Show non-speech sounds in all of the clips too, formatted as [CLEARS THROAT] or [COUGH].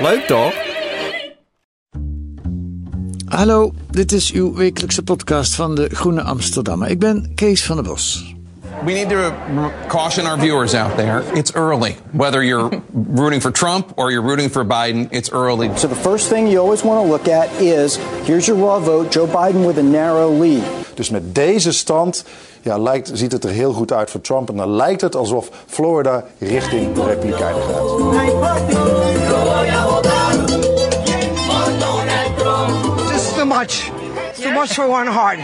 Leuk toch? Hallo, dit is uw wekelijkse podcast van de Groene Amsterdammer. Ik ben Kees van der Bos. We need to caution our viewers out there. It's early. Whether you're rooting for Trump or you're rooting for Biden, it's early. So the first thing you always want to look at is here's your raw vote, Joe Biden with a narrow lead. Dus met deze stand ja, lijkt, ziet het er heel goed uit voor Trump. En dan lijkt het alsof Florida richting de Republikeinen gaat. Much. It's too much for one heart.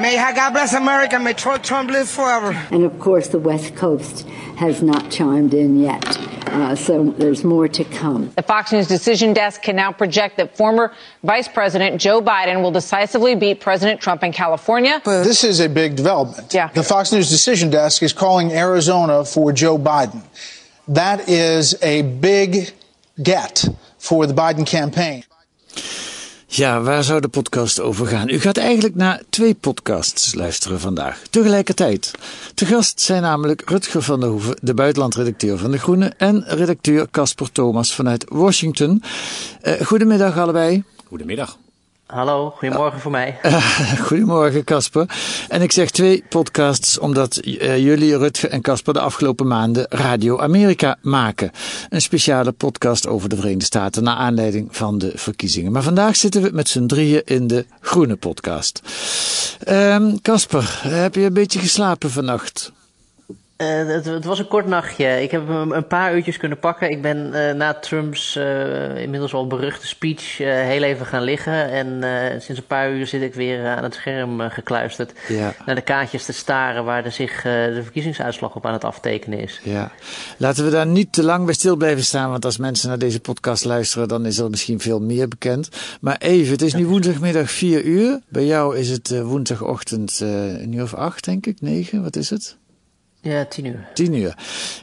May God bless America. May Trump live forever. And of course, the West Coast has not chimed in yet. Uh, so there's more to come. The Fox News decision desk can now project that former Vice President Joe Biden will decisively beat President Trump in California. This is a big development. Yeah. The Fox News decision desk is calling Arizona for Joe Biden. That is a big get for the Biden campaign. Ja, waar zou de podcast over gaan? U gaat eigenlijk naar twee podcasts luisteren vandaag, tegelijkertijd. Te gast zijn namelijk Rutger van der Hoeven, de buitenlandredacteur van De Groene, en redacteur Casper Thomas vanuit Washington. Uh, goedemiddag allebei. Goedemiddag. Hallo, goedemorgen voor mij. [LAUGHS] goedemorgen Casper. En ik zeg twee podcasts omdat uh, jullie, Rutger en Casper, de afgelopen maanden Radio Amerika maken. Een speciale podcast over de Verenigde Staten naar aanleiding van de verkiezingen. Maar vandaag zitten we met z'n drieën in de Groene podcast. Casper, um, heb je een beetje geslapen vannacht? Uh, het, het, was een kort nachtje. Ik heb hem een paar uurtjes kunnen pakken. Ik ben uh, na Trumps uh, inmiddels al beruchte speech heel even gaan liggen. En sinds een paar uur zit ik weer aan het scherm gekluisterd. Ja. Naar de kaartjes te staren waar de zich de verkiezingsuitslag op aan het aftekenen is. Ja. Laten we daar niet te lang bij stil blijven staan. Want als mensen naar deze podcast luisteren, dan is er misschien veel meer bekend. Maar even, het is nu woensdagmiddag 4 uur. Bij jou is het woensdagochtend een uur of acht, denk ik. Negen, wat is het? Ja, tien uur. Tien uur.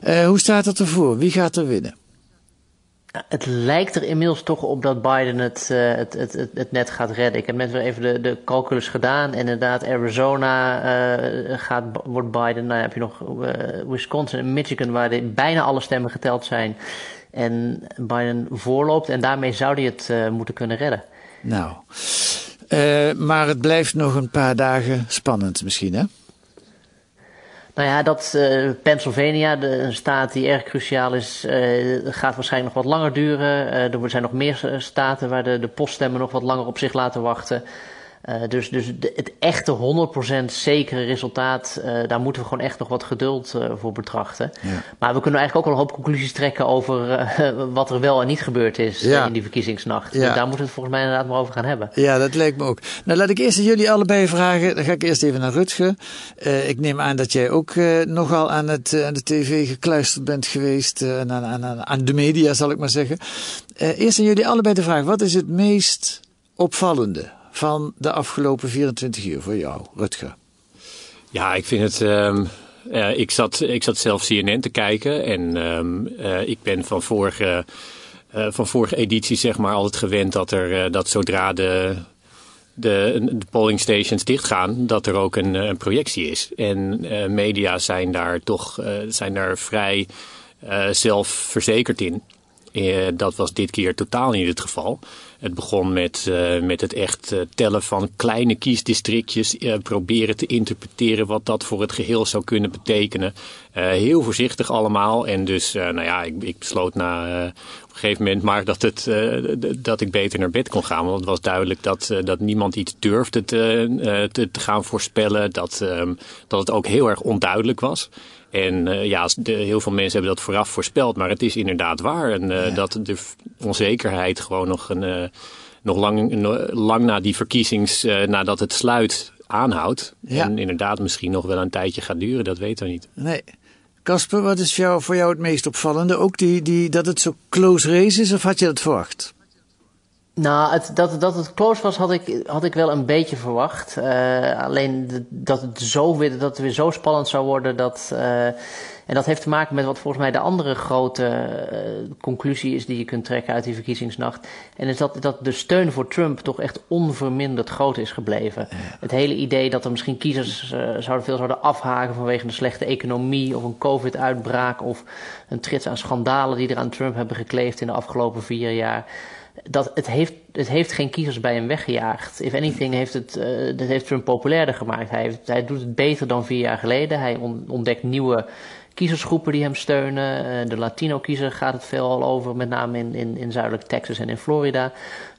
Uh, hoe staat het ervoor? Wie gaat er winnen? Het lijkt er inmiddels toch op dat Biden het, uh, het, het, het, het, net gaat redden. Ik heb net weer even de, de calculus gedaan. En inderdaad, Arizona uh, gaat, wordt Biden. Nou heb je nog Wisconsin en Michigan, waar de, bijna alle stemmen geteld zijn. En Biden voorloopt. En daarmee zou hij het moeten kunnen redden. Nou, maar het blijft nog een paar dagen spannend misschien, hè? Nou ja, dat uh, Pennsylvania, de, een staat die erg cruciaal is, uh, gaat waarschijnlijk nog wat langer duren. Uh, er zijn nog meer staten waar de, de poststemmen nog wat langer op zich laten wachten. Uh, dus dus het echte 100% zekere resultaat, uh, daar moeten we gewoon echt nog wat geduld uh, voor betrachten. Ja. Maar we kunnen eigenlijk ook al een hoop conclusies trekken over [LAUGHS] wat er wel en niet gebeurd is ja. in die verkiezingsnacht. Ja. Dus daar moeten we het volgens mij inderdaad maar over gaan hebben. Ja, dat lijkt me ook. Nou, laat ik eerst aan jullie allebei vragen. Dan ga ik eerst even naar Rutger. ik neem aan dat jij ook nogal aan, het, aan de tv gekluisterd bent geweest. en aan, aan, aan de media, zal ik maar zeggen. eerst aan jullie allebei de vraag. Wat is het meest opvallende van de afgelopen 24 uur voor jou, Rutger? Ja, ik vind het. Um, uh, ik, zat, ik zat zelf CNN te kijken en um, uh, ik ben van vorige, uh, van vorige editie zeg maar altijd gewend dat er dat zodra de. De, de polling stations dichtgaan, dat er ook een, een projectie is. En media zijn daar toch zijn daar vrij zelfverzekerd in. Dat was dit keer totaal niet het geval. Het begon met, uh, met het echt uh, tellen van kleine kiesdistrictjes. Proberen te interpreteren wat dat voor het geheel zou kunnen betekenen. heel voorzichtig allemaal. En dus, nou ja, ik, ik besloot na op een gegeven moment maar dat, het, dat ik beter naar bed kon gaan. Want het was duidelijk dat, dat niemand iets durfde te, te, te gaan voorspellen. Dat, dat het ook heel erg onduidelijk was. En uh, ja, de, heel veel mensen hebben dat vooraf voorspeld, maar het is inderdaad waar. En uh, ja. dat de onzekerheid gewoon nog, een, uh, nog lang, lang na die verkiezings, nadat het sluit, aanhoudt. Ja. En inderdaad misschien nog wel een tijdje gaat duren, dat weten we niet. Nee. Casper, wat is voor jou, voor jou het meest opvallende? Ook die, die, dat het zo close race is, of had je dat verwacht? Nou, het, dat, dat het close was, had ik, had ik wel een beetje verwacht. Uh, alleen de, dat, het zo weer, dat het weer zo spannend zou worden. Dat, uh, en dat heeft te maken met wat volgens mij de andere grote uh, conclusie is die je kunt trekken uit die verkiezingsnacht. En is dat, dat de steun voor Trump toch echt onverminderd groot is gebleven. Ja. Het hele idee dat er misschien kiezers zouden veel zouden afhaken vanwege een slechte economie of een COVID-uitbraak of een trits aan schandalen die er aan Trump hebben gekleefd in de afgelopen vier jaar dat het heeft, het heeft geen kiezers bij hem weggejaagd. If anything heeft het, uh, heeft Trump populairder gemaakt. Hij, hij doet het beter dan vier jaar geleden. Hij ontdekt nieuwe kiezersgroepen die hem steunen. Uh, de Latino-kiezer gaat het veel al over, met name in, in, in zuidelijk Texas en in Florida.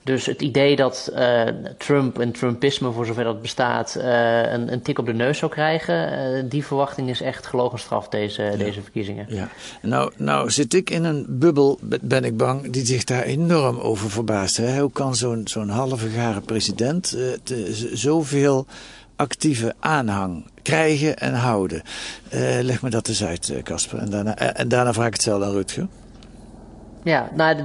Dus het idee dat uh, Trump en Trumpisme, voor zover dat bestaat, uh, een, een, tik op de neus zou krijgen, uh, die verwachting is echt gelogen straf deze, ja. deze verkiezingen. Ja. Nou, nou zit ik in een bubbel, ben ik bang, die zich daar enorm over verbaast. Hè? Hoe kan zo'n zo'n halve garen president te, zoveel actieve aanhang krijgen en houden? leg me dat eens uit, Casper. En daarna, en daarna vraag ik hetzelfde aan Rutger. Ja, nou,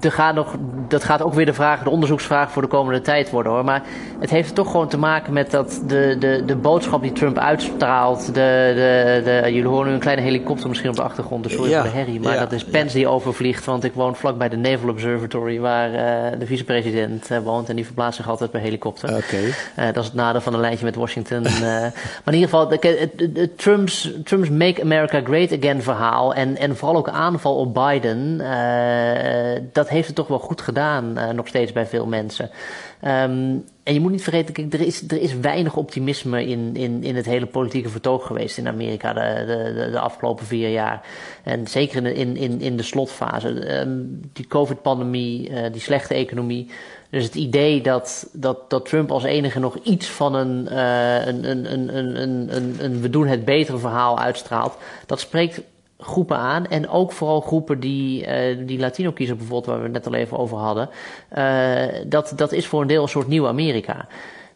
er gaat nog, dat gaat ook weer de, vraag, de onderzoeksvraag voor de komende tijd worden hoor. Maar het heeft toch gewoon te maken met dat de, de, de boodschap die Trump uitstraalt. De, de, de, jullie horen nu een kleine helikopter misschien op de achtergrond, dus sorry ja, voor de herrie. Maar ja, dat is Pence die overvliegt, want ik woon vlak bij de Naval Observatory waar uh, de vicepresident uh, woont. En die verplaatst zich altijd per helikopter. Oké. Okay. Uh, dat is het nadeel van een lijntje met Washington. [LAUGHS] maar in ieder geval, Trump's, Trump's Make America Great Again verhaal en, en vooral ook aanval op Biden. Dat heeft het toch wel goed gedaan, uh, nog steeds bij veel mensen. Um, en je moet niet vergeten, kijk, er, is, er is weinig optimisme in, in, in het hele politieke vertoog geweest in Amerika de, de, de afgelopen vier jaar. En zeker in, in, in de slotfase. Um, die COVID-pandemie, uh, die slechte economie. Dus het idee dat, dat, dat Trump als enige nog iets van een, uh, een, een, een, een, een, een we doen het betere verhaal uitstraalt, dat spreekt groepen aan. En ook vooral groepen die, uh, die Latino-kiezer bijvoorbeeld, waar we het net al even over hadden. Uh, dat, dat is voor een deel een soort nieuw Amerika.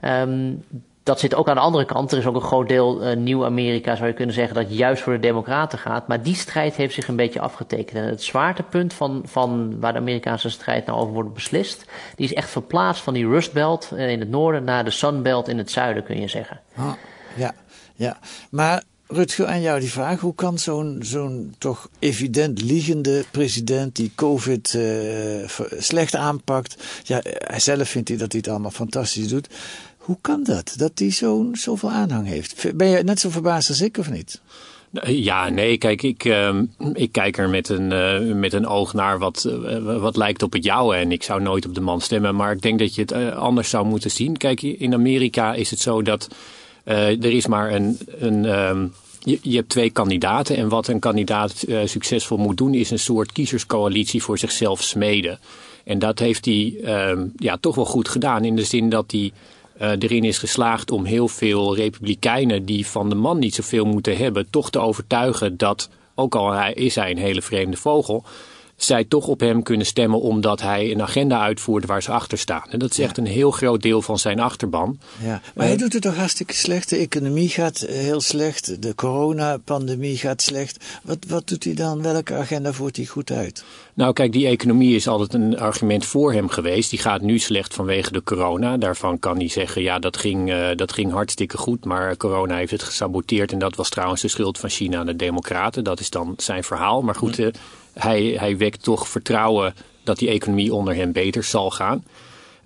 Um, dat zit ook aan de andere kant. Er is ook een groot deel uh, nieuw Amerika, zou je kunnen zeggen, dat juist voor de Democraten gaat. Maar die strijd heeft zich een beetje afgetekend. En het zwaartepunt van, van waar de Amerikaanse strijd nou over wordt beslist, die is echt verplaatst van die Rust Belt in het noorden naar de Sun Belt in het zuiden, kun je zeggen. Ah, ja, ja. Maar Rutger, aan jou die vraag. Hoe kan zo'n zo'n toch evident liegende president die COVID uh, slecht aanpakt. Ja, hij zelf vindt hij dat hij het allemaal fantastisch doet. Hoe kan dat? Dat hij zo'n zoveel aanhang heeft? Ben je net zo verbaasd als ik of niet? Ja, nee, kijk, ik, uh, ik kijk er met een, uh, met een oog naar wat, uh, wat lijkt op het jouwe. En ik zou nooit op de man stemmen, maar ik denk dat je het anders zou moeten zien. Kijk, in Amerika is het zo dat er is maar een. een um, je, je, hebt twee kandidaten. En wat een kandidaat uh, succesvol moet doen, is een soort kiezerscoalitie voor zichzelf smeden. En dat heeft hij uh, ja, toch wel goed gedaan. In de zin dat hij uh, erin is geslaagd om heel veel republikeinen die van de man niet zoveel moeten hebben, toch te overtuigen dat, ook al is hij een hele vreemde vogel, zij toch op hem kunnen stemmen omdat hij een agenda uitvoert waar ze achter staan. En dat is echt een heel groot deel van zijn achterban. Ja, maar uh, hij doet het toch hartstikke slecht. De economie gaat heel slecht. De coronapandemie gaat slecht. Wat, wat doet hij dan? Welke agenda voert hij goed uit? Nou, kijk, die economie is altijd een argument voor hem geweest. Die gaat nu slecht vanwege de corona. Daarvan kan hij zeggen, ja, dat ging, uh, dat ging hartstikke goed. Maar corona heeft het gesaboteerd. En dat was trouwens de schuld van China aan de Democraten. Dat is dan zijn verhaal. Maar goed, uh, hij, hij wekt toch vertrouwen dat die economie onder hem beter zal gaan.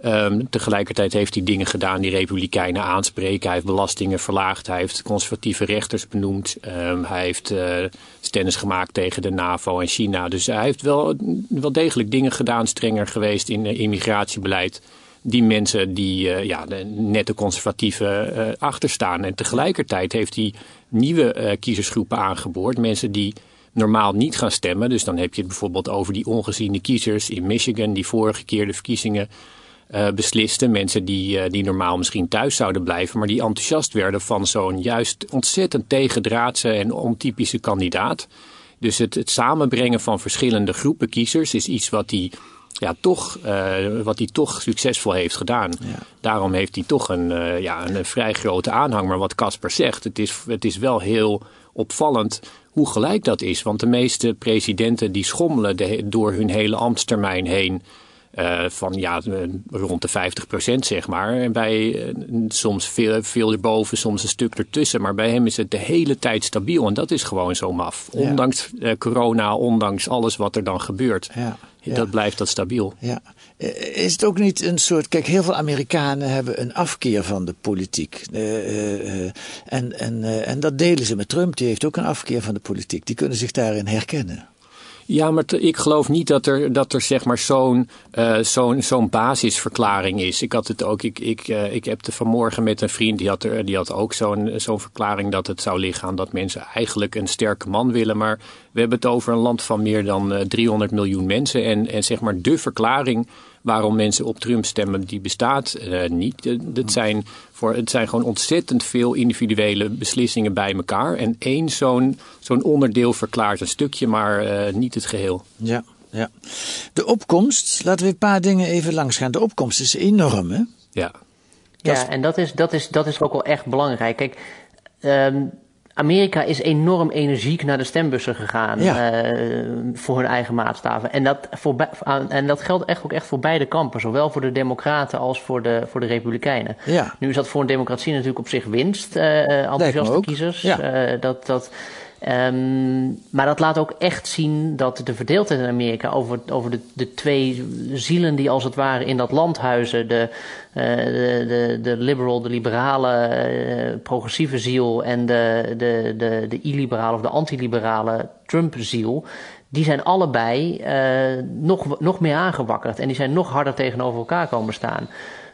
Um, tegelijkertijd heeft hij dingen gedaan die Republikeinen aanspreken. Hij heeft belastingen verlaagd. Hij heeft conservatieve rechters benoemd. Um, hij heeft uh, stennis gemaakt tegen de NAVO en China. Dus hij heeft wel, wel degelijk dingen gedaan, strenger geweest in uh, immigratiebeleid. Die mensen die uh, ja, de nette conservatieve uh, achterstaan. En tegelijkertijd heeft hij nieuwe kiezersgroepen aangeboord. Mensen die normaal niet gaan stemmen. Dus dan heb je het bijvoorbeeld over die ongeziene kiezers in Michigan die vorige keer de verkiezingen uh, beslisten. Mensen die, uh, die normaal misschien thuis zouden blijven, maar die enthousiast werden van zo'n juist ontzettend tegendraadse en ontypische kandidaat. Dus het, het samenbrengen van verschillende groepen kiezers is iets wat hij ja, toch, uh, wat hij toch succesvol heeft gedaan. Ja. Daarom heeft hij toch een, uh, ja, een, een vrij grote aanhang. Maar wat Casper zegt, het is, het is wel heel opvallend hoe gelijk dat is. Want de meeste presidenten die schommelen de, door hun hele ambtstermijn heen. Uh, van ja, rond de 50 procent zeg maar. En bij uh, soms veel, veel erboven, soms een stuk ertussen. Maar bij hem is het de hele tijd stabiel. En dat is gewoon zo maf. Ondanks uh, corona, ondanks alles wat er dan gebeurt. Ja. Dat blijft dat stabiel. Ja. Is het ook niet een soort. Kijk, heel veel Amerikanen hebben een afkeer van de politiek. en, en, en dat delen ze met Trump. Die heeft ook een afkeer van de politiek. Die kunnen zich daarin herkennen. Ja, maar ik geloof niet dat er, dat er zeg maar zo'n zo'n zo'n basisverklaring is. Ik had het ook, ik, ik, ik heb het vanmorgen met een vriend, die had, er, die had ook zo'n zo'n verklaring dat het zou liggen aan dat mensen eigenlijk een sterke man willen. Maar we hebben het over een land van meer dan uh, 300 miljoen mensen. En, en zeg maar de verklaring waarom mensen op Trump stemmen, die bestaat uh, niet. Het zijn, voor, het zijn gewoon ontzettend veel individuele beslissingen bij elkaar. En één zo'n zo'n onderdeel verklaart een stukje, maar uh, niet het geheel. Ja, ja. De opkomst, laten we een paar dingen even langs gaan. De opkomst is enorm, hè? Ja. Ja, en dat is, dat, is, dat is ook wel echt belangrijk. Kijk, um, Amerika is enorm energiek naar de stembussen gegaan ja. uh, voor hun eigen maatstaven. En dat, voor, en dat geldt echt ook echt voor beide kampen, zowel voor de Democraten als voor de, voor de Republikeinen. Ja. Nu is dat voor een democratie natuurlijk op zich winst, uh, enthousiaste kiezers. Ja. Uh, dat, dat, Um, maar dat laat ook echt zien dat de verdeeldheid in Amerika over, over de, de twee zielen die als het ware in dat land huizen, de, uh, de, de, de liberal, de liberale, uh, progressieve ziel en de, de, de, de illiberale of de antiliberale Trump-ziel, die zijn allebei uh, nog, nog meer aangewakkerd en die zijn nog harder tegenover elkaar komen staan.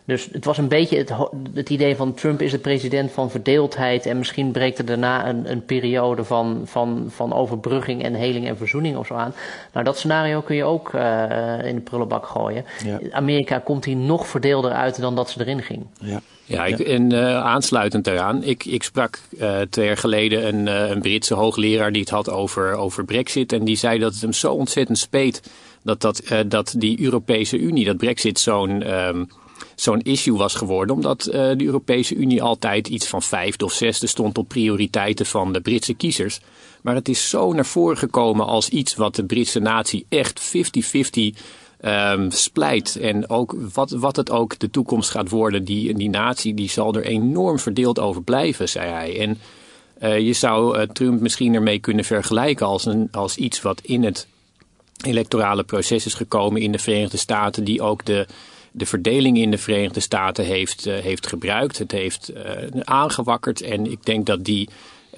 Dus het was een beetje het, het, idee van Trump is de president van verdeeldheid en misschien breekt er daarna een, een periode van, van, van overbrugging en heling en verzoening of zo aan. Nou, dat scenario kun je ook uh, in de prullenbak gooien. Ja. Amerika komt hier nog verdeelder uit dan dat ze erin ging. Ja. Ja, ik, en uh, aansluitend daaraan. Ik, ik sprak uh, twee jaar geleden een, uh, een Britse hoogleraar die het had over, over Brexit. En die zei dat het hem zo ontzettend speet dat, dat, dat die Europese Unie, dat Brexit zo'n. Um, zo'n issue was geworden. Omdat uh, de Europese Unie altijd iets van vijfde of zesde stond op prioriteiten van de Britse kiezers. Maar het is zo naar voren gekomen als iets wat de Britse natie echt 50-50 um, splijt. En ook wat, wat het ook de toekomst gaat worden, die, die natie die zal er enorm verdeeld over blijven, zei hij. En uh, je zou uh, Trump misschien ermee kunnen vergelijken als, een, als iets wat in het electorale proces is gekomen in de Verenigde Staten, die ook de de verdeling in de Verenigde Staten heeft, uh, heeft gebruikt. Het heeft uh, aangewakkerd. En ik denk dat die,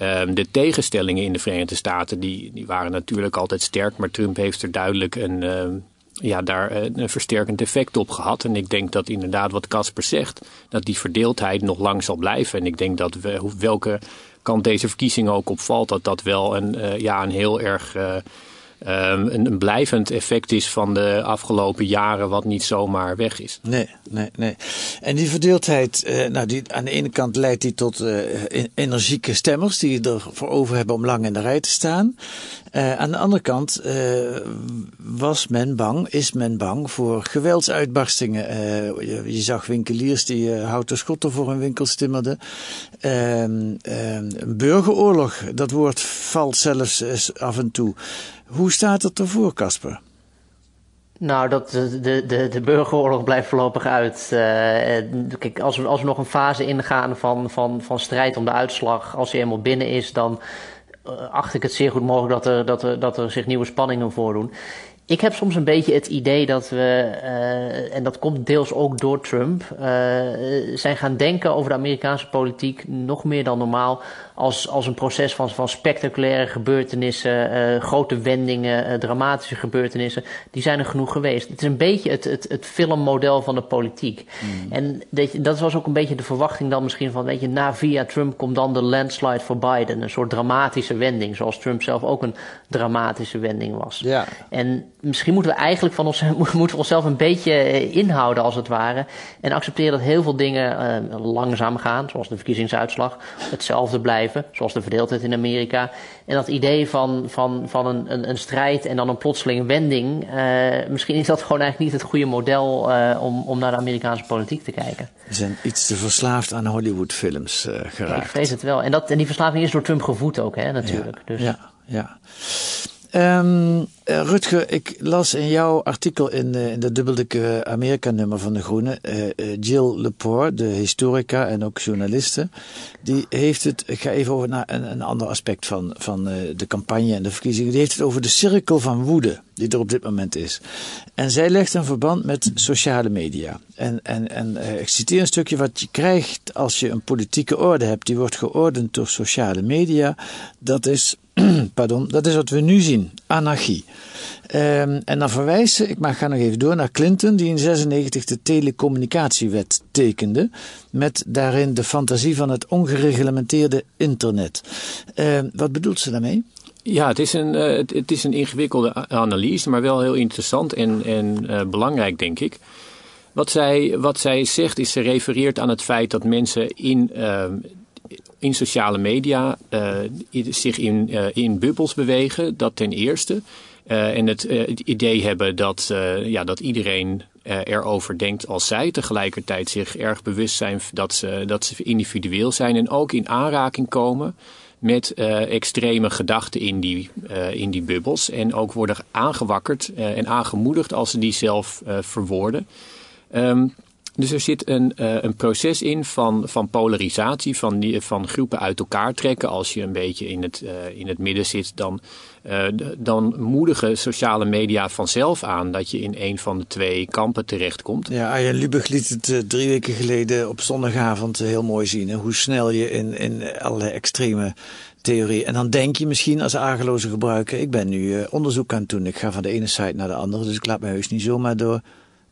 uh, de tegenstellingen in de Verenigde Staten, die, die waren natuurlijk altijd sterk. Maar Trump heeft er duidelijk een, ehm, ja, daar een versterkend effect op gehad. En ik denk dat inderdaad wat Casper zegt, dat die verdeeldheid nog lang zal blijven. En ik denk dat we, welke kant deze verkiezing ook opvalt, dat dat wel een, ja, een heel erg een, een, blijvend effect is van de afgelopen jaren, wat niet zomaar weg is. Nee, nee, nee. En die verdeeldheid, uh, nou, die, aan de ene kant leidt die tot uh, energieke stemmers die ervoor over hebben om lang in de rij te staan. Uh, aan de andere kant was men bang, is men bang voor geweldsuitbarstingen. Je, je, zag winkeliers die houten schotten voor hun winkel stimmerden. Ehm, ehm, burgeroorlog, dat woord valt zelfs af en toe. Hoe staat het ervoor, Casper? Nou, dat, de, de, de burgeroorlog blijft voorlopig uit. Kijk, als we, als we nog een fase ingaan van, van, van strijd om de uitslag, als die eenmaal binnen is, dan acht ik het zeer goed mogelijk dat er, dat er, dat er zich nieuwe spanningen voordoen. Ik heb soms een beetje het idee dat we, uh, en dat komt deels ook door Trump, uh, zijn gaan denken over de Amerikaanse politiek nog meer dan normaal als, als een proces van, van spectaculaire gebeurtenissen, uh, grote wendingen, dramatische gebeurtenissen. Die zijn er genoeg geweest. Het is een beetje het, het, het filmmodel van de politiek. Mm. En dat, dat was ook een beetje de verwachting dan misschien van, weet je, na via Trump komt dan de landslide voor Biden. Een soort dramatische wending, zoals Trump zelf ook een dramatische wending was. Ja. En misschien moeten we eigenlijk van ons, [LAUGHS] moeten we onszelf een beetje inhouden als het ware. En accepteren dat heel veel dingen uh, langzaam gaan, zoals de verkiezingsuitslag. Hetzelfde blijven blijven, zoals de verdeeldheid in Amerika. En dat idee van, van, van een, een, een strijd en dan een plotseling wending, misschien is dat gewoon eigenlijk niet het goede model om, om naar de Amerikaanse politiek te kijken. We zijn iets te verslaafd aan Hollywoodfilms geraakt. Ik vrees het wel. En, dat, en die verslaving is door Trump gevoed ook, hè, natuurlijk. Ja, dus. ja, ja. Um, Rutger, ik las in jouw artikel in, in de dubbeldikke Amerika-nummer van De Groene, uh, Jill Lepore, de historica en ook journaliste, die heeft het, ik ga even over naar een, een ander aspect van, van de campagne en de verkiezingen, die heeft het over de cirkel van woede die er op dit moment is. En zij legt een verband met sociale media. En, en, en ik citeer een stukje wat je krijgt als je een politieke orde hebt, die wordt geordend door sociale media, dat is [CLEARS THROAT] pardon, dat is wat we nu zien, anarchie. Um, en dan verwijst ze, ik mag, ga nog even door, naar Clinton, die in 96 de telecommunicatiewet tekende, met daarin de fantasie van het ongereglementeerde internet. Um, wat bedoelt ze daarmee? Ja, het is, een, uh, het, is een ingewikkelde analyse, maar wel heel interessant en, en uh, belangrijk, denk ik. Wat zij, wat zij zegt is, ze refereert aan het feit dat mensen in uh, in sociale media uh, zich in, uh, in bubbels bewegen, dat ten eerste. Uh, en het, het, idee hebben dat, ja, dat iedereen erover denkt als zij. Tegelijkertijd zich erg bewust zijn dat ze, dat ze individueel zijn en ook in aanraking komen met extreme gedachten in die, in die bubbels. En ook worden aangewakkerd en aangemoedigd als ze die zelf verwoorden. Um, dus er zit een, uh, een proces in van, van polarisatie, van, van groepen uit elkaar trekken. Als je een beetje in het, uh, in het midden zit, dan, uh, dan moedigen sociale media vanzelf aan dat je in een van de twee kampen terechtkomt. Ja, Arjen Lubach liet het drie weken geleden op zondagavond heel mooi zien. Hoe snel je in, in allerlei extreme theorie. En dan denk je misschien als argeloze gebruiker, ik ben nu onderzoek aan het doen. Ik ga van de ene site naar de andere, dus ik laat me heus niet zomaar door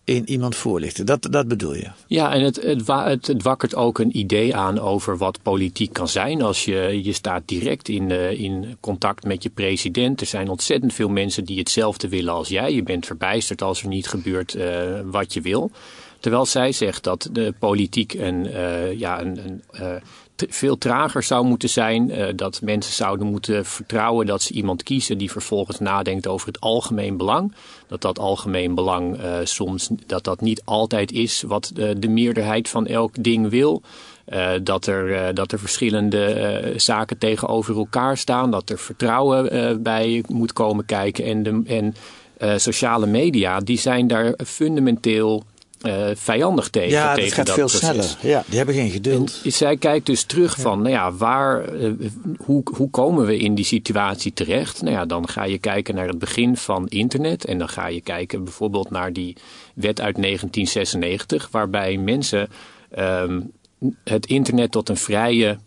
in iemand voorlichten. Dat, dat bedoel je? Ja, en het, het, het, het wakkert ook een idee aan over wat politiek kan zijn. Als je, je staat direct in, uh, in contact met je president. Er zijn ontzettend veel mensen die hetzelfde willen als jij. Je bent verbijsterd als er niet gebeurt uh, wat je wil. Terwijl zij zegt dat de politiek een, uh, ja, een, een veel trager zou moeten zijn. Uh, dat mensen zouden moeten vertrouwen dat ze iemand kiezen die vervolgens nadenkt over het algemeen belang. Dat dat algemeen belang uh, soms dat dat niet altijd is wat de, de meerderheid van elk ding wil. Dat, er, dat er verschillende zaken tegenover elkaar staan. Dat er vertrouwen bij moet komen kijken. En, de, en sociale media die zijn daar fundamenteel uh, vijandig tegen. Ja, tegen gaat dat veel proces. sneller. Ja, die hebben geen geduld. En zij kijkt dus terug van, nou ja, waar, uh, hoe, hoe komen we in die situatie terecht? Nou ja, dan ga je kijken naar het begin van internet en dan ga je kijken bijvoorbeeld naar die wet uit 1996, waarbij mensen um, het internet tot een vrije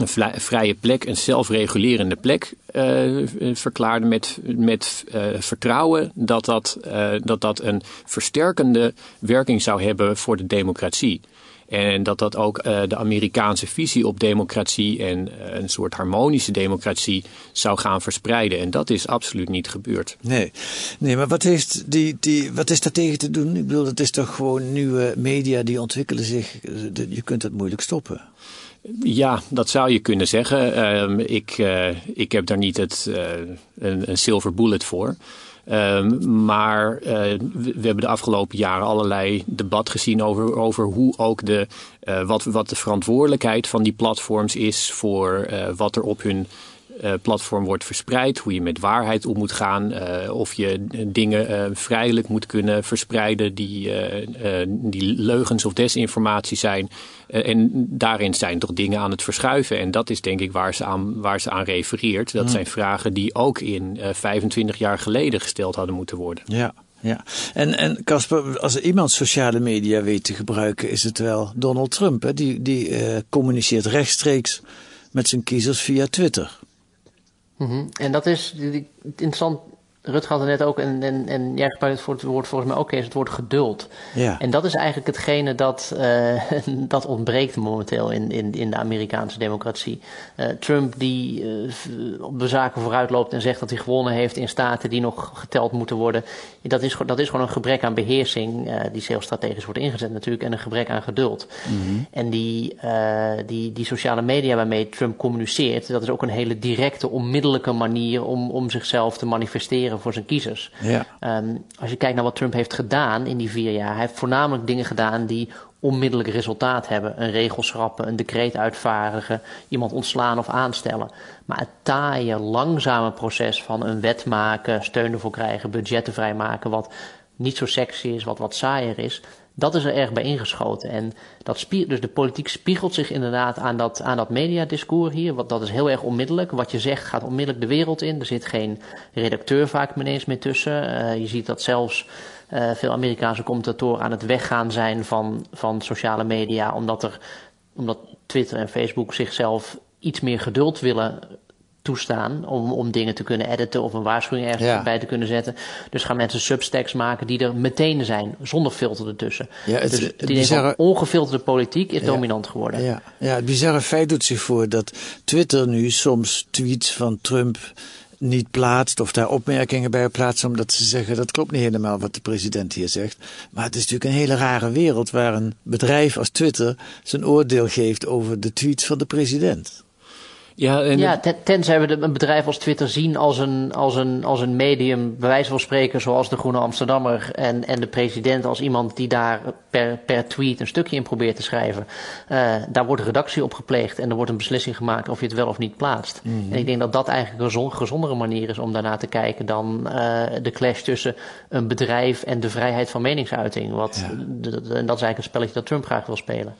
een vrije plek, een zelfregulerende plek uh, verklaarde met, met uh, vertrouwen dat dat, dat dat een versterkende werking zou hebben voor de democratie. En dat dat ook de Amerikaanse visie op democratie en een soort harmonische democratie zou gaan verspreiden. En dat is absoluut niet gebeurd. Nee, nee maar wat, heeft die, die, wat is daar tegen te doen? Ik bedoel, het is toch gewoon nieuwe media die ontwikkelen zich. Je kunt het moeilijk stoppen. Ja, dat zou je kunnen zeggen. Uh, ik, uh, ik heb daar niet het, uh, een, een silver bullet voor. Ehm, maar we, we, hebben de afgelopen jaren allerlei debat gezien over, over hoe ook de, wat, wat de verantwoordelijkheid van die platforms is voor wat er op hun platform wordt verspreid, hoe je met waarheid om moet gaan, uh, of je dingen uh, vrijelijk moet kunnen verspreiden die, die leugens of desinformatie zijn. en daarin zijn toch dingen aan het verschuiven. En dat is denk ik waar ze aan, waar ze aan refereert. Dat Mm. zijn vragen die ook in 25 jaar geleden gesteld hadden moeten worden. Ja. Ja, en, en Casper, als er iemand sociale media weet te gebruiken, is het wel Donald Trump. Hè? Die, die communiceert rechtstreeks met zijn kiezers via Twitter. Mm -hmm. En dat is interessant Rut had er net ook, en, en, en jij gebruikt het woord volgens mij ook eens, het woord geduld. Ja. En dat is eigenlijk hetgene dat, uh, [LAUGHS] dat ontbreekt momenteel in, in, in de Amerikaanse democratie. Uh, Trump die uh, op de zaken vooruit loopt en zegt dat hij gewonnen heeft in staten die nog geteld moeten worden. Dat is, dat is gewoon een gebrek aan beheersing, die heel strategisch wordt ingezet natuurlijk, en een gebrek aan geduld. Mm -hmm. En die, die, die sociale media waarmee Trump communiceert, dat is ook een hele directe, onmiddellijke manier om, om zichzelf te manifesteren voor zijn kiezers. Ja. Um, als je kijkt naar wat Trump heeft gedaan in die vier jaar, hij heeft voornamelijk dingen gedaan die onmiddellijk resultaat hebben. Een regel schrappen, een decreet uitvaardigen, iemand ontslaan of aanstellen. Maar het taaie, langzame proces van een wet maken, steun ervoor krijgen, budgetten vrijmaken, wat niet zo sexy is, wat wat saaier is, dat is er erg bij ingeschoten. En dat dus de politiek spiegelt zich inderdaad aan dat, aan dat mediadiscours hier. Want dat is heel erg onmiddellijk. Wat je zegt gaat onmiddellijk de wereld in. Er zit geen redacteur vaak ineens meer tussen. Uh, je ziet dat zelfs uh, veel Amerikaanse commentatoren aan het weggaan zijn van, van sociale media. Omdat, er, omdat Twitter en Facebook zichzelf iets meer geduld willen toestaan om, om dingen te kunnen editen of een waarschuwing ergens Ja. bij te kunnen zetten. Dus gaan mensen substacks maken die er meteen zijn, zonder filter ertussen. Ja, het- dus het het idee bizarre- ongefilterde politiek is Ja. dominant geworden. Ja, ja, het bizarre feit doet zich voor dat Twitter nu soms tweets van Trump niet plaatst of daar opmerkingen bij plaatst omdat ze zeggen dat klopt niet helemaal wat de president hier zegt. Maar het is natuurlijk een hele rare wereld waar een bedrijf als Twitter zijn oordeel geeft over de tweets van de president. Ja, en Ja, ten- tenzij we een bedrijf als Twitter zien als een, als een, als een medium, bij wijze van spreken, zoals de Groene Amsterdammer en, en de president als iemand die daar per, per tweet een stukje in probeert te schrijven. Eh, daar wordt een redactie op gepleegd en er wordt een beslissing gemaakt of je het wel of niet plaatst. Mhm. En ik denk dat dat eigenlijk een gezon- gezondere manier is om daarna te kijken dan eh, de clash tussen een bedrijf en de vrijheid van meningsuiting. Wat, en dat is eigenlijk een spelletje dat Trump graag wil spelen.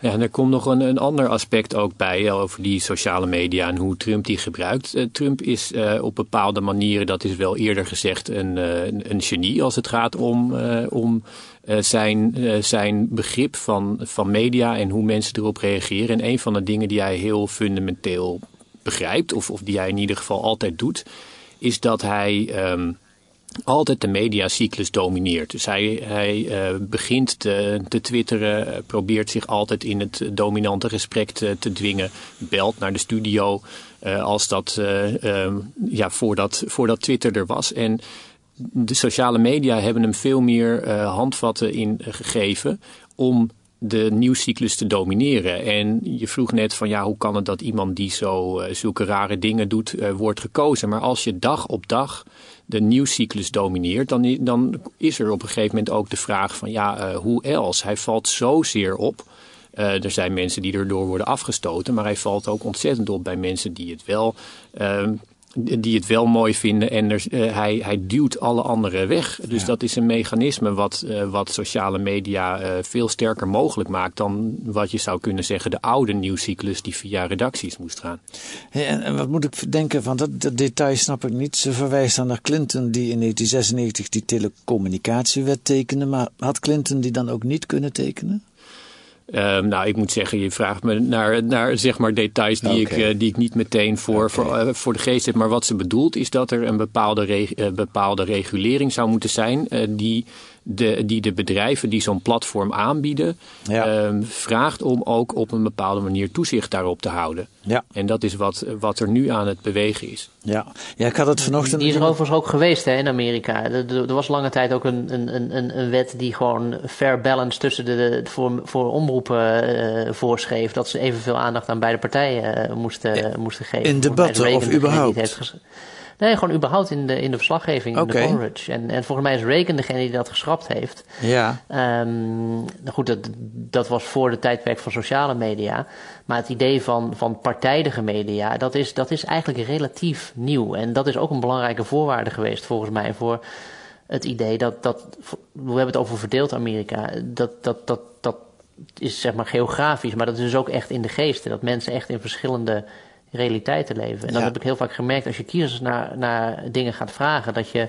Ja, en er komt nog een, een ander aspect ook bij hè, over die sociale media en hoe Trump die gebruikt. Eh, Trump is eh, op bepaalde manieren, dat is wel eerder gezegd, een, eh, een, genie als het gaat om, eh, om eh, zijn, eh, zijn begrip van, van media en hoe mensen erop reageren. En een van de dingen die hij heel fundamenteel begrijpt, of, of die hij in ieder geval altijd doet, is dat hij. ehm, altijd de mediacyclus domineert. Dus hij, hij eh, begint te, te twitteren, eh, probeert zich altijd in het dominante gesprek te, dwingen, belt naar de studio eh, als dat, eh, eh, ja, voordat, voordat Twitter er was. En de sociale media hebben hem veel meer handvatten in gegeven om de nieuwscyclus te domineren. En je vroeg net van ja, hoe kan het dat iemand die zo zulke rare dingen doet, wordt gekozen. Maar als je dag op dag de nieuwscyclus domineert, dan, dan is er op een gegeven moment ook de vraag van ja, eh, hoe else? Hij valt zozeer op. Eh, er zijn mensen die erdoor worden afgestoten, maar hij valt ook ontzettend op bij mensen die het wel, ehm, die het wel mooi vinden. En er, eh, hij, hij duwt alle anderen weg. Dus dat is een mechanisme wat, eh, wat sociale media eh, veel sterker mogelijk maakt dan wat je zou kunnen zeggen de oude nieuwscyclus die via redacties moest gaan. Hey, en, en wat moet ik denken van dat, dat detail snap ik niet. Ze verwijst dan naar Clinton die in 1996 die telecommunicatiewet tekende. Maar had Clinton die dan ook niet kunnen tekenen? Ehm, nou, ik moet zeggen, je vraagt me naar, naar zeg maar details die, ik, eh, die ik niet meteen voor, voor, eh, voor de geest heb. Maar wat ze bedoelt is dat er een bepaalde, eh, bepaalde regulering zou moeten zijn die, de, die de bedrijven die zo'n platform aanbieden ehm, vraagt om ook op een bepaalde manier toezicht daarop te houden. Ja. En dat is wat, wat er nu aan het bewegen is. Ja, ja ik had het vanochtend... Die is er overigens ook geweest hè, in Amerika. Er, was lange tijd ook een, een, een, een wet die gewoon fair balance tussen de, de- voor, voor omroepen eh, voorschreef. Dat ze evenveel aandacht aan beide partijen eh, moesten, moesten geven. in debatten of überhaupt? Nee, gewoon überhaupt in de, in de verslaggeving, in de coverage. En, en volgens mij is Reagan degene die dat geschrapt heeft. Ja. Ehm, nou goed, dat, dat was voor de tijdperk van sociale media. Maar het idee van, van partijdige media, dat is, dat is eigenlijk relatief nieuw. En dat is ook een belangrijke voorwaarde geweest volgens mij voor het idee dat, dat we hebben het over verdeeld Amerika, dat, dat, dat, dat is zeg maar geografisch, maar dat is dus ook echt in de geesten. Dat mensen echt in verschillende realiteiten leven. En dat Ja. heb ik heel vaak gemerkt als je kiezers naar, naar dingen gaat vragen, dat je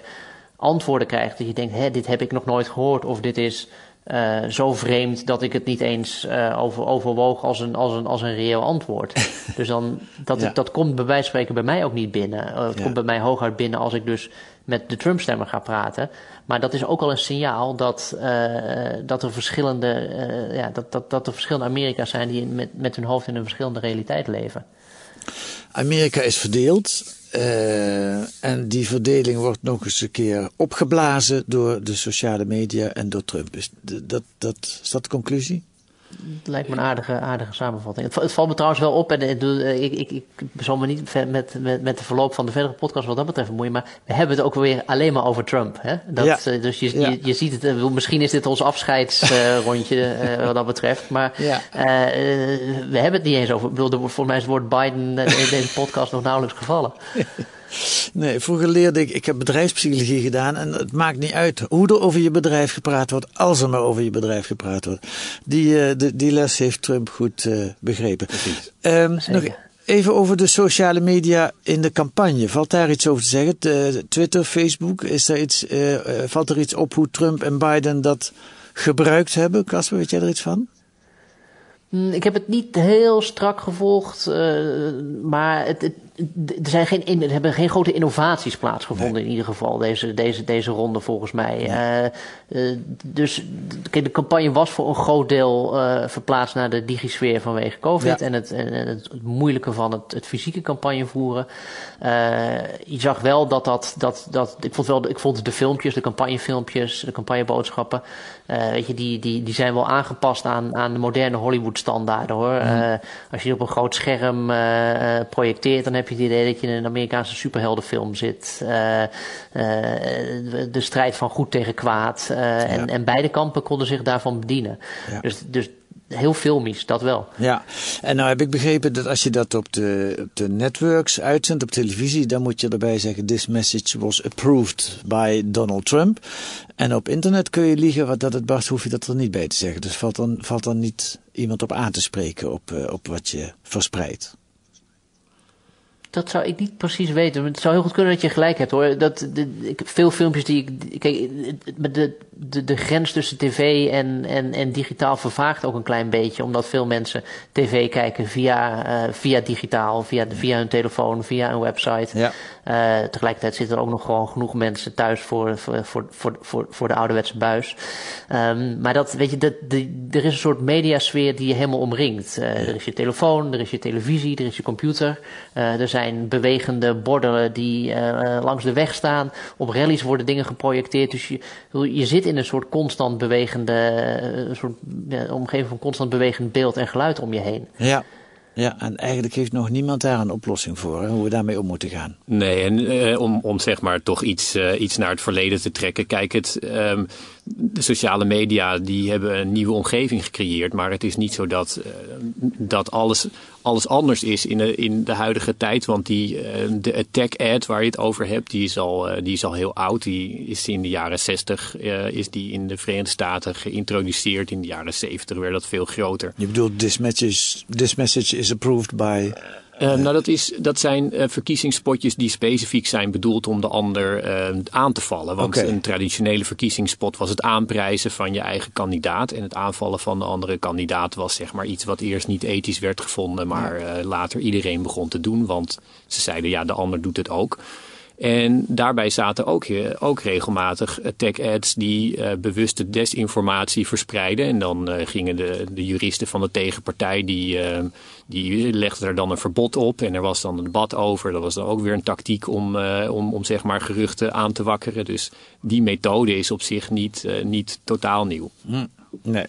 antwoorden krijgt. Dat je denkt, hé, dit heb ik nog nooit gehoord. Of dit is uh, zo vreemd dat ik het niet eens uh, over, overwoog als een, als, een, als een reëel antwoord. [LAUGHS] dus dan, dat, ja. dat komt bij wijze van spreken bij mij ook niet binnen. Uh, het ja. komt bij mij hooguit binnen als ik dus met de Trump-stemmer ga praten. Maar dat is ook al een signaal dat, dat er verschillende, ja, dat, dat, dat er verschillende Amerika's zijn die met, met hun hoofd in een verschillende realiteit leven. Amerika is verdeeld. Uh, en die verdeling wordt nog eens een keer opgeblazen door de sociale media en door Trump. Is dat, dat, is dat de conclusie? Het lijkt me een aardige, aardige samenvatting. Het, het, valt me trouwens wel op, en ik, ik, ik zal me niet met, met, met de verloop van de verdere podcast wat dat betreft bemoeien, maar we hebben het ook weer alleen maar over Trump. Hè? Dat, ja. Dus je, ja. je, je, ziet het, misschien is dit ons afscheidsrondje uh, [LAUGHS] wat dat betreft, maar ja. uh, we hebben het niet eens over. Ik bedoel, volgens mij is het woord Biden in deze podcast nog nauwelijks gevallen. Nee, vroeger leerde ik, ik heb bedrijfspsychologie gedaan en het maakt niet uit hoe er over je bedrijf gepraat wordt, als er maar over je bedrijf gepraat wordt. Die, uh, de, die les heeft Trump goed uh, begrepen. Um, nog even over de sociale media in de campagne. Valt daar iets over te zeggen? De, Twitter, Facebook, is daar iets, uh, valt er iets op hoe Trump en Biden dat gebruikt hebben? Casper, weet jij er iets van? Ik heb het niet heel strak gevolgd, maar het, het, er, zijn geen, er hebben geen grote innovaties plaatsgevonden nee. in ieder geval, deze, deze, deze ronde volgens mij. Nee. Uh, uh, dus de campagne was voor een groot deel verplaatst naar de digisfeer vanwege COVID ja. en, het, en het, het, moeilijke van het, het fysieke campagne voeren. je zag wel dat dat, dat, dat ik, vond wel, ik vond de filmpjes, de campagnefilmpjes, de campagneboodschappen, weet je, die, die, die zijn wel aangepast aan, aan de moderne Hollywood standaarden hoor. Mm. als je op een groot scherm projecteert, dan heb je het idee dat je in een Amerikaanse superheldenfilm zit. Uh, uh, de strijd van goed tegen kwaad. Uh, ja. en, en beide kampen konden zich daarvan bedienen. Ja. Dus, dus heel filmisch, dat wel. Ja, en nou heb ik begrepen dat als je dat op de, op de networks uitzendt, op televisie, dan moet je erbij zeggen: This message was approved by Donald Trump. En op internet kun je liegen wat dat het barst, hoef je dat er niet bij te zeggen. Dus valt dan, valt dan niet iemand op aan te spreken op, op wat je verspreidt. Dat zou ik niet precies weten. Het zou heel goed kunnen dat je gelijk hebt hoor. Dat, de, ik veel filmpjes die ik. Kijk, de, de, de grens tussen tv en, en, en digitaal vervaagt ook een klein beetje. Omdat veel mensen tv kijken via, uh, via digitaal, via, via hun telefoon, via een website. Ja. Uh, tegelijkertijd zitten er ook nog gewoon genoeg mensen thuis voor, voor, voor, voor, voor, de ouderwetse buis. Um, maar dat, weet je, dat, de, er is een soort mediasfeer die je helemaal omringt. Uh, er is je telefoon, er is je televisie, er is je computer. er zijn bewegende borden die langs de weg staan. Op rallies worden dingen geprojecteerd. Dus je, je zit in een soort constant bewegende, een soort ja, omgeving van constant bewegend beeld en geluid om je heen. Ja. Ja, en eigenlijk heeft nog niemand daar een oplossing voor, hè, hoe we daarmee om moeten gaan. Nee, en uh, om, om zeg maar toch iets, uh, iets naar het verleden te trekken. Kijk, het, um, de sociale media die hebben een nieuwe omgeving gecreëerd. Maar het is niet zo dat, uh, dat alles, alles anders is in de, in de huidige tijd. Want die, uh, de attack ad waar je het over hebt, die is al, uh, die is al heel oud. Die is in de jaren 60 is die in de Verenigde Staten geïntroduceerd. In de jaren 70 werd dat veel groter. Je bedoelt, this message, this message is approved by... Uh, nou, dat, is, dat zijn uh, verkiezingspotjes die specifiek zijn bedoeld om de ander uh, aan te vallen. Want okay. een traditionele verkiezingspot was het aanprijzen van je eigen kandidaat. En het aanvallen van de andere kandidaat was zeg maar iets wat eerst niet ethisch werd gevonden, maar ja. later iedereen begon te doen. Want ze zeiden ja, de ander doet het ook. En daarbij zaten ook, ook regelmatig tech ads die uh, bewuste desinformatie verspreiden. En dan uh, gingen de, de juristen van de tegenpartij, die, uh, die legden er dan een verbod op. En er was dan een debat over. Dat was dan ook weer een tactiek om, om, om zeg maar geruchten aan te wakkeren. Dus die methode is op zich niet, niet totaal nieuw. Hm. Nee.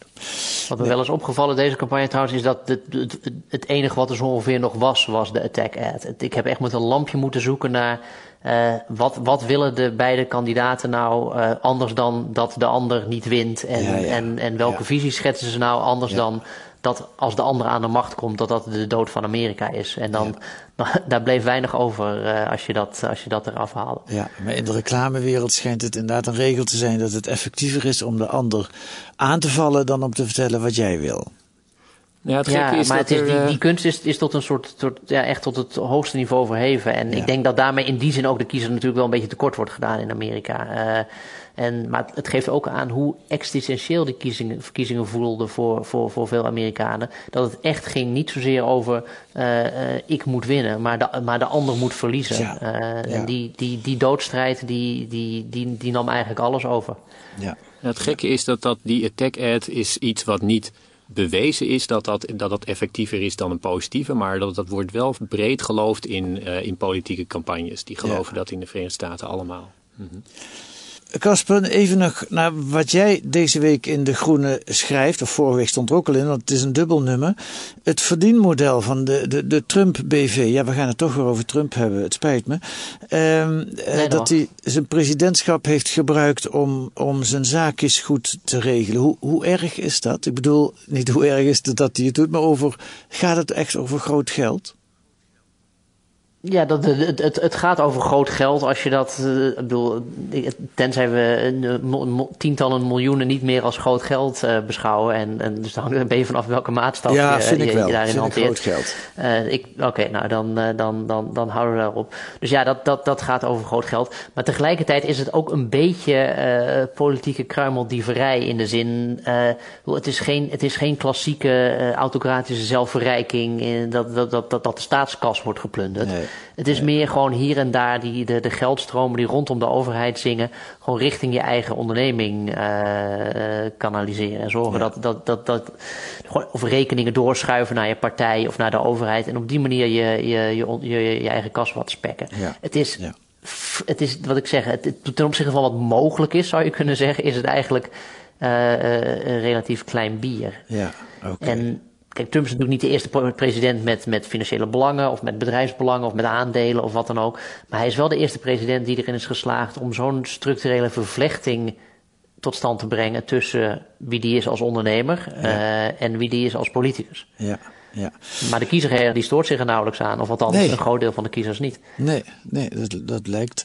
Wat me nee. wel is opgevallen deze campagne trouwens is dat het, het, het enige wat er zo ongeveer nog was, was de attack ad. Ik heb echt met een lampje moeten zoeken naar uh, wat, wat willen de beide kandidaten nou uh, anders dan dat de ander niet wint? En, ja, ja. en, en welke ja. visie schetsen ze nou anders dan dat als de ander aan de macht komt, dat dat de dood van Amerika is? En dan, [LAUGHS] daar bleef weinig over uh, als, je dat, als je dat eraf haalde. Ja, maar in de reclamewereld schijnt het inderdaad een regel te zijn dat het effectiever is om de ander aan te vallen dan om te vertellen wat jij wil. Ja, het ja is maar het is, er, die, die, kunst is, is tot een soort, soort, ja, echt tot het hoogste niveau verheven. En ja. ik denk dat daarmee in die zin ook de kiezer natuurlijk wel een beetje tekort wordt gedaan in Amerika. Uh, En, maar het geeft ook aan hoe existentieel die kiezingen, verkiezingen voelden voor, voor, voor veel Amerikanen. Dat het echt ging niet zozeer over uh, ik moet winnen, maar de, maar de ander moet verliezen. Ja. Uh, en die, die, die doodstrijd die, die, die, die nam eigenlijk alles over. Ja. Het gekke is dat, dat die attack ad is iets wat niet bewezen is dat dat, dat dat effectiever is dan een positieve. Maar dat, dat wordt wel breed geloofd in, uh, in politieke campagnes. Die geloven ja. dat in de Verenigde Staten allemaal. Mm -hmm. Kasper, even nog naar wat jij deze week in De Groene schrijft, of vorige week stond er ook al in, want het is een dubbel nummer. Het verdienmodel van de, de, de Trump-BV, ja, we gaan het toch weer over Trump hebben, het spijt me. Um, nee, dat hij zijn presidentschap heeft gebruikt om, om zijn zaakjes goed te regelen. Hoe, hoe erg is dat? Ik bedoel, niet hoe erg is het dat hij het doet, maar over, gaat het echt over groot geld? Ja, dat, het, het, het gaat over groot geld als je dat. Uh, ik bedoel, tenzij we uh, tientallen miljoenen niet meer als groot geld uh, beschouwen. En, en dus dan ben je vanaf welke maatstaf ja, je, vind je, ik wel. je daarin vind hanteert. Ik groot geld. Oké, okay, nou dan, dan, dan, dan houden we daarop. Dus ja, dat, dat, dat gaat over groot geld. Maar tegelijkertijd is het ook een beetje politieke kruimeldieverij in de zin. het, is geen, het is geen klassieke autocratische zelfverrijking. dat, dat, dat, dat, dat de staatskas wordt geplunderd. Nee. Het is meer gewoon hier en daar die, de, de geldstromen die rondom de overheid zingen, gewoon richting je eigen onderneming uh, kanaliseren. En zorgen ja. dat, dat, dat, dat, of rekeningen doorschuiven naar je partij of naar de overheid. En op die manier je, je, je, je, je eigen kas wat spekken. Ja. Het is. Ja. Het is wat ik zeg, het, ten opzichte van wat mogelijk is, zou je kunnen zeggen, is het eigenlijk uh, een relatief klein bier. Ja, okay. Kijk, Trump is natuurlijk niet de eerste president met, met financiële belangen of met bedrijfsbelangen of met aandelen of wat dan ook. Maar hij is wel de eerste president die erin is geslaagd om zo'n structurele vervlechting tot stand te brengen tussen wie die is als ondernemer ja. uh, en wie die is als politicus. Ja. Ja. Maar de kiezer die stoort zich er nauwelijks aan, of althans nee. een groot deel van de kiezers niet. Nee, nee dat, dat lijkt.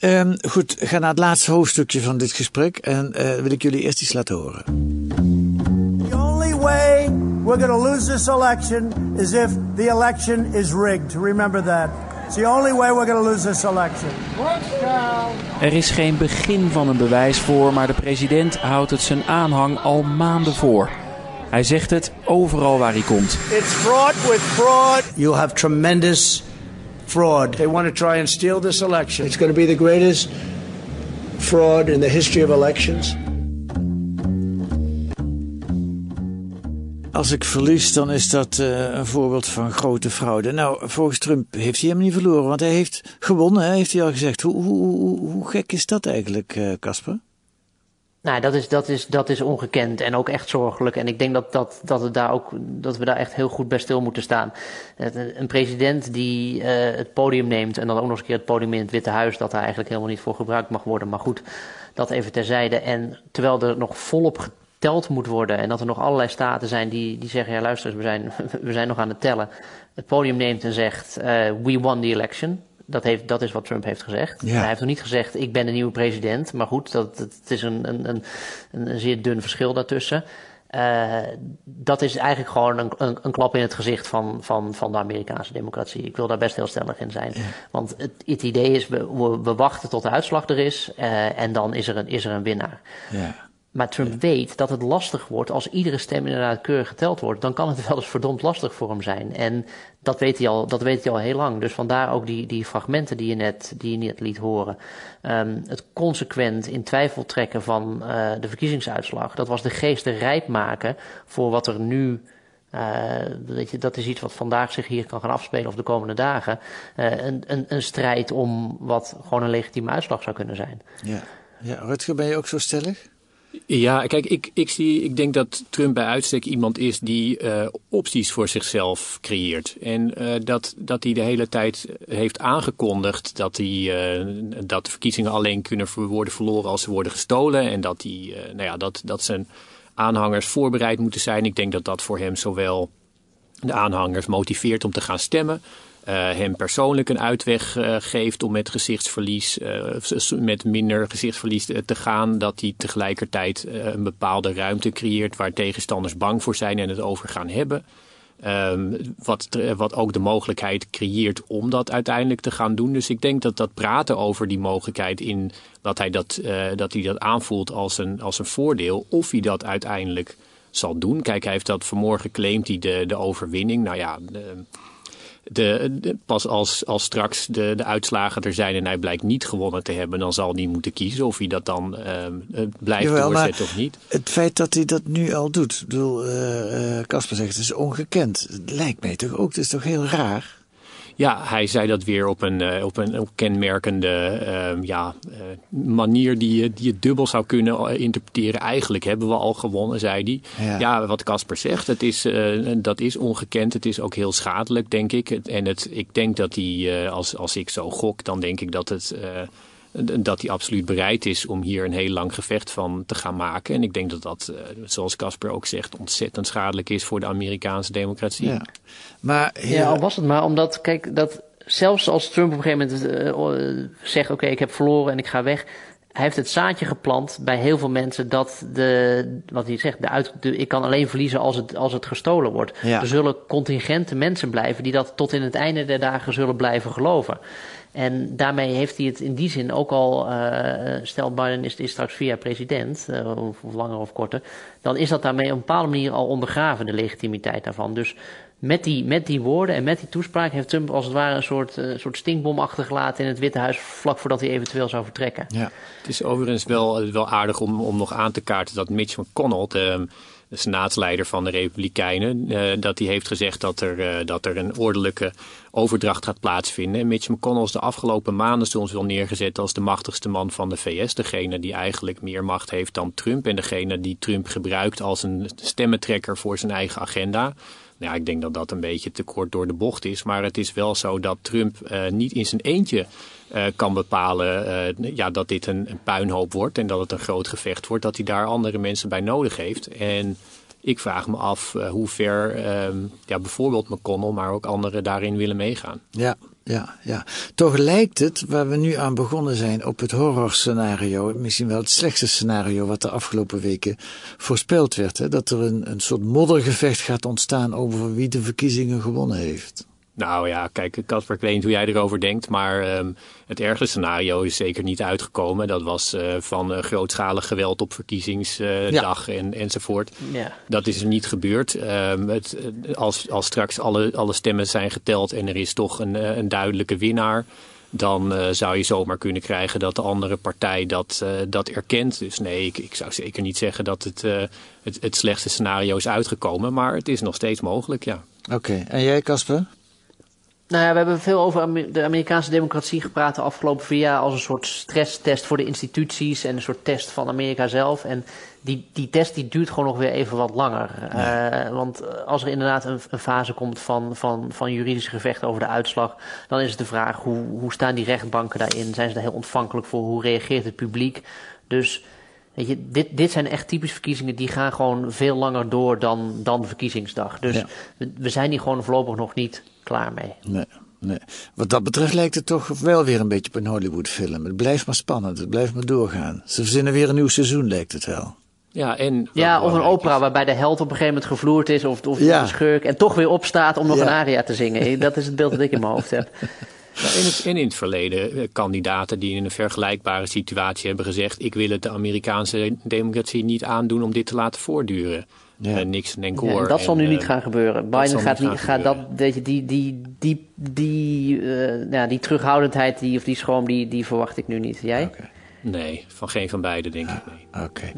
Um, goed, ga naar het laatste hoofdstukje van dit gesprek en uh, wil ik jullie eerst iets laten horen. The only way we're going to lose this election is if the election is rigged. Remember that. It's the only way we're going to lose this election. Er is geen begin van een bewijs voor, maar de president houdt het zijn aanhang al maanden voor. Hij zegt het overal waar hij komt. It's fraud with fraud. You'll have tremendous fraud. They want to try and steal this election. It's going to be the greatest fraud in the history of elections. Als ik verlies, dan is dat uh, een voorbeeld van grote fraude. Nou, volgens Trump heeft hij hem niet verloren, want hij heeft gewonnen, hè, heeft hij al gezegd. Hoe, hoe, hoe, hoe gek is dat eigenlijk, Casper? Uh, nou, dat is, dat, is, dat is ongekend en ook echt zorgelijk. En ik denk dat, dat, dat, het daar ook, dat we daar echt heel goed bij stil moeten staan. Een president die uh, het podium neemt en dan ook nog eens een keer het podium in het Witte Huis, dat daar eigenlijk helemaal niet voor gebruikt mag worden. Maar goed, dat even terzijde. En terwijl er nog volop geteld moet worden en dat er nog allerlei staten zijn die, die zeggen, ja luister eens, we zijn, [LAUGHS] we zijn nog aan het tellen. Het podium neemt en zegt, uh, we won the election. Dat, heeft, dat is wat Trump heeft gezegd. Ja. Hij heeft nog niet gezegd, ik ben de nieuwe president. Maar goed, dat, dat, het is een, een, een, een zeer dun verschil daartussen. Uh, dat is eigenlijk gewoon een, een, een, klap in het gezicht van, van, van de Amerikaanse democratie. Ik wil daar best heel stellig in zijn. Ja. Want het, het, idee is, we, we, wachten tot de uitslag er is uh, en dan is er een, is er een winnaar. Ja. Maar Trump ja. weet dat het lastig wordt als iedere stem inderdaad keurig geteld wordt. Dan kan het [LAUGHS] wel eens verdomd lastig voor hem zijn. En dat weet hij al, dat weet hij al heel lang. Dus vandaar ook die, die fragmenten die je net, die je net liet horen. Um, het consequent in twijfel trekken van uh, de verkiezingsuitslag. Dat was de geesten rijp maken voor wat er nu uh, weet je, dat is iets wat vandaag zich hier kan gaan afspelen of de komende dagen. Uh, een, een, een strijd om wat gewoon een legitieme uitslag zou kunnen zijn. Ja, ja Rutger, ben je ook zo stellig? Ja, kijk, ik, ik, zie, ik denk dat Trump bij uitstek iemand is die uh, opties voor zichzelf creëert. En uh, dat, dat hij de hele tijd heeft aangekondigd dat, hij, uh, dat de verkiezingen alleen kunnen worden verloren als ze worden gestolen. En dat, hij, nou ja, dat, dat zijn aanhangers voorbereid moeten zijn. Ik denk dat dat voor hem zowel de aanhangers motiveert om te gaan stemmen. Uh, hem persoonlijk een uitweg uh, geeft om met gezichtsverlies, uh, met minder gezichtsverlies te gaan. Dat hij tegelijkertijd een bepaalde ruimte creëert waar tegenstanders bang voor zijn en het over gaan hebben. Ehm, wat, wat ook de mogelijkheid creëert om dat uiteindelijk te gaan doen. Dus ik denk dat dat praten over die mogelijkheid in dat hij dat, dat, hij dat aanvoelt als een, als een voordeel, of hij dat uiteindelijk zal doen. Kijk, hij heeft dat vanmorgen claimt hij de, de overwinning. Nou ja, de, pas als, als straks de, de uitslagen er zijn en hij blijkt niet gewonnen te hebben, dan zal hij moeten kiezen of hij dat dan uh, blijft Jawel, doorzetten of niet. Het feit dat hij dat nu al doet, ik bedoel, Casper uh, zegt het is ongekend. Het lijkt mij toch ook, het is toch heel raar? Ja, hij zei dat weer op een, uh, op een kenmerkende uh, ja, uh, manier die je, die je dubbel zou kunnen interpreteren. Eigenlijk hebben we al gewonnen, zei hij. Ja, ja wat Casper zegt, het is, dat is ongekend. Het is ook heel schadelijk, denk ik. En het, ik denk dat hij, als, als ik zo gok, dan denk ik dat het dat hij absoluut bereid is om hier een heel lang gevecht van te gaan maken. En ik denk dat dat, zoals Casper ook zegt, ontzettend schadelijk is voor de Amerikaanse democratie. Ja. Maar, ja, al was het maar omdat, kijk, dat zelfs als Trump op een gegeven moment uh, zegt: Oké, ik heb verloren en ik ga weg. Hij heeft het zaadje geplant bij heel veel mensen dat de, wat hij zegt, de uit, de, ik kan alleen verliezen als het, als het gestolen wordt. Ja. Er zullen contingente mensen blijven die dat tot in het einde der dagen zullen blijven geloven. En daarmee heeft hij het in die zin ook al, uh, stel Biden is, is straks via president, uh, of, langer of korter, dan is dat daarmee op een bepaalde manier al ondergraven, de legitimiteit daarvan. Dus met die, met die woorden en met die toespraak heeft Trump als het ware een soort, uh, soort stinkbom achtergelaten in het Witte Huis vlak voordat hij eventueel zou vertrekken. Ja. Het is overigens wel, wel aardig om, om nog aan te kaarten dat Mitch McConnell, de senaatsleider van de Republikeinen, uh, dat hij heeft gezegd dat er, uh, dat er een ordelijke overdracht gaat plaatsvinden. En Mitch McConnell is de afgelopen maanden soms wel neergezet als de machtigste man van de VS. Degene die eigenlijk meer macht heeft dan Trump en degene die Trump gebruikt als een stemmentrekker voor zijn eigen agenda. Nou, ik denk dat dat een beetje te kort door de bocht is. Maar het is wel zo dat Trump uh, niet in zijn eentje uh, kan bepalen uh, ja, dat dit een, een, puinhoop wordt en dat het een groot gevecht wordt. Dat hij daar andere mensen bij nodig heeft. En ik vraag me af hoe ver ja, bijvoorbeeld McConnell, maar ook anderen daarin willen meegaan. Ja, ja, ja. Toch lijkt het, waar we nu aan begonnen zijn, op het horrorscenario, misschien wel het slechtste scenario wat de afgelopen weken voorspeld werd. Hè? Dat er een, een soort moddergevecht gaat ontstaan over wie de verkiezingen gewonnen heeft. Nou ja, kijk, Casper, ik weet niet hoe jij erover denkt, maar um, het ergste scenario is zeker niet uitgekomen. Dat was uh, van uh, grootschalig geweld op verkiezingsdag uh, ja. en, enzovoort. Ja. Dat is er niet gebeurd. Um, het, als, als straks alle, alle stemmen zijn geteld en er is toch een, een duidelijke winnaar, dan zou je zomaar kunnen krijgen dat de andere partij dat, dat erkent. Dus nee, ik, ik zou zeker niet zeggen dat het, het, het slechtste scenario is uitgekomen, maar het is nog steeds mogelijk, ja. Oké, okay. en jij Casper? Nou ja, we hebben veel over de Amerikaanse democratie gepraat de afgelopen vier jaar als een soort stresstest voor de instituties en een soort test van Amerika zelf. En die, die test die duurt gewoon nog weer even wat langer. Ja. Uh, want als er inderdaad een, een, fase komt van, van, van juridische gevechten over de uitslag, dan is het de vraag hoe, hoe staan die rechtbanken daarin? Zijn ze daar heel ontvankelijk voor? Hoe reageert het publiek? Dus Weet je, dit, dit zijn echt typische verkiezingen die gaan gewoon veel langer door dan, dan de verkiezingsdag. Dus ja. we, we, zijn hier gewoon voorlopig nog niet klaar mee. Nee, nee. Wat dat betreft lijkt het toch wel weer een beetje op een Hollywood-film. Het blijft maar spannend, het blijft maar doorgaan. Ze verzinnen weer een nieuw seizoen, lijkt het wel. Ja, en ja, of een opera waarbij de held op een gegeven moment gevloerd is of, of ja. de schurk en toch weer opstaat om nog ja. een aria te zingen. [LAUGHS] Dat is het beeld dat ik in mijn hoofd heb. In het, in het verleden eh, kandidaten die in een vergelijkbare situatie hebben gezegd: ik wil het de Amerikaanse democratie niet aandoen om dit te laten voortduren. Ja. Uh, Nixon en Gore. Ja, dat zal en, nu niet gaan gebeuren. Biden gaat niet, gaat dat, weet je, die, die, die, die, uh, ja, die terughoudendheid die, of die schroom, die, die verwacht ik nu niet. Jij? Okay. Nee, van geen van beide denk ik. Nee. Oké. Okay.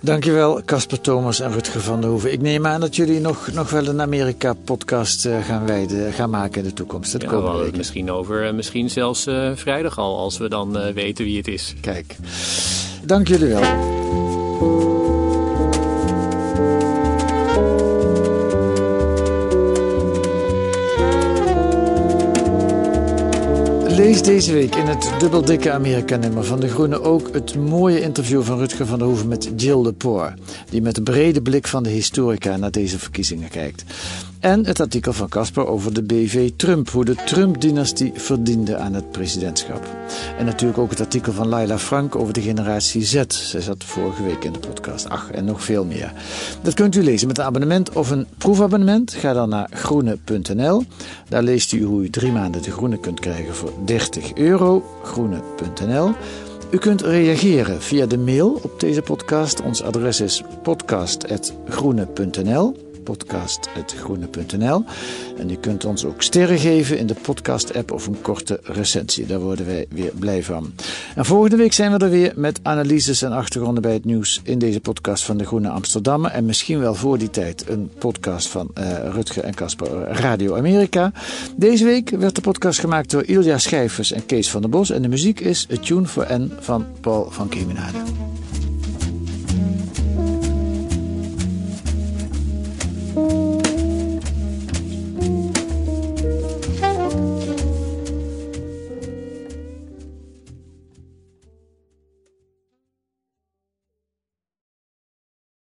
Dankjewel, Casper Thomas en Rutger van der Hoeven. Ik neem aan dat jullie nog, nog wel een Amerika-podcast uh, gaan, wijden, gaan maken in de toekomst. Dat ja, we het misschien over, misschien zelfs uh, vrijdag al, als we dan weten wie het is. Kijk, dank jullie wel. Lees deze week in het dubbeldikke Amerika-nummer van De Groene ook het mooie interview van Rutger van der Hoeven met Jill Lepore, die met een brede blik van de historica naar deze verkiezingen kijkt. En het artikel van Casper over de BV Trump, hoe de Trump-dynastie verdiende aan het presidentschap. En natuurlijk ook het artikel van Laila Frank over de generatie Z. Zij zat vorige week in de podcast. Ach, en nog veel meer. Dat kunt u lezen met een abonnement of een proefabonnement. Ga dan naar groene.nl. Daar leest u hoe u drie maanden de groene kunt krijgen voor 30 euro. Groene.nl. U kunt reageren via de mail op deze podcast. Ons adres is podcast.groene.nl podcast.groene.nl. En u kunt ons ook sterren geven in de podcast-app of een korte recensie. Daar worden wij weer blij van. En volgende week zijn we er weer met analyses en achtergronden bij het nieuws in deze podcast van de Groene Amsterdammer. En misschien wel voor die tijd een podcast van uh, Rutger en Casper Radio Amerika. Deze week werd de podcast gemaakt door Ilja Schijvers en Kees van der Bos. En de muziek is A Tune for N van Paul van Kemenade.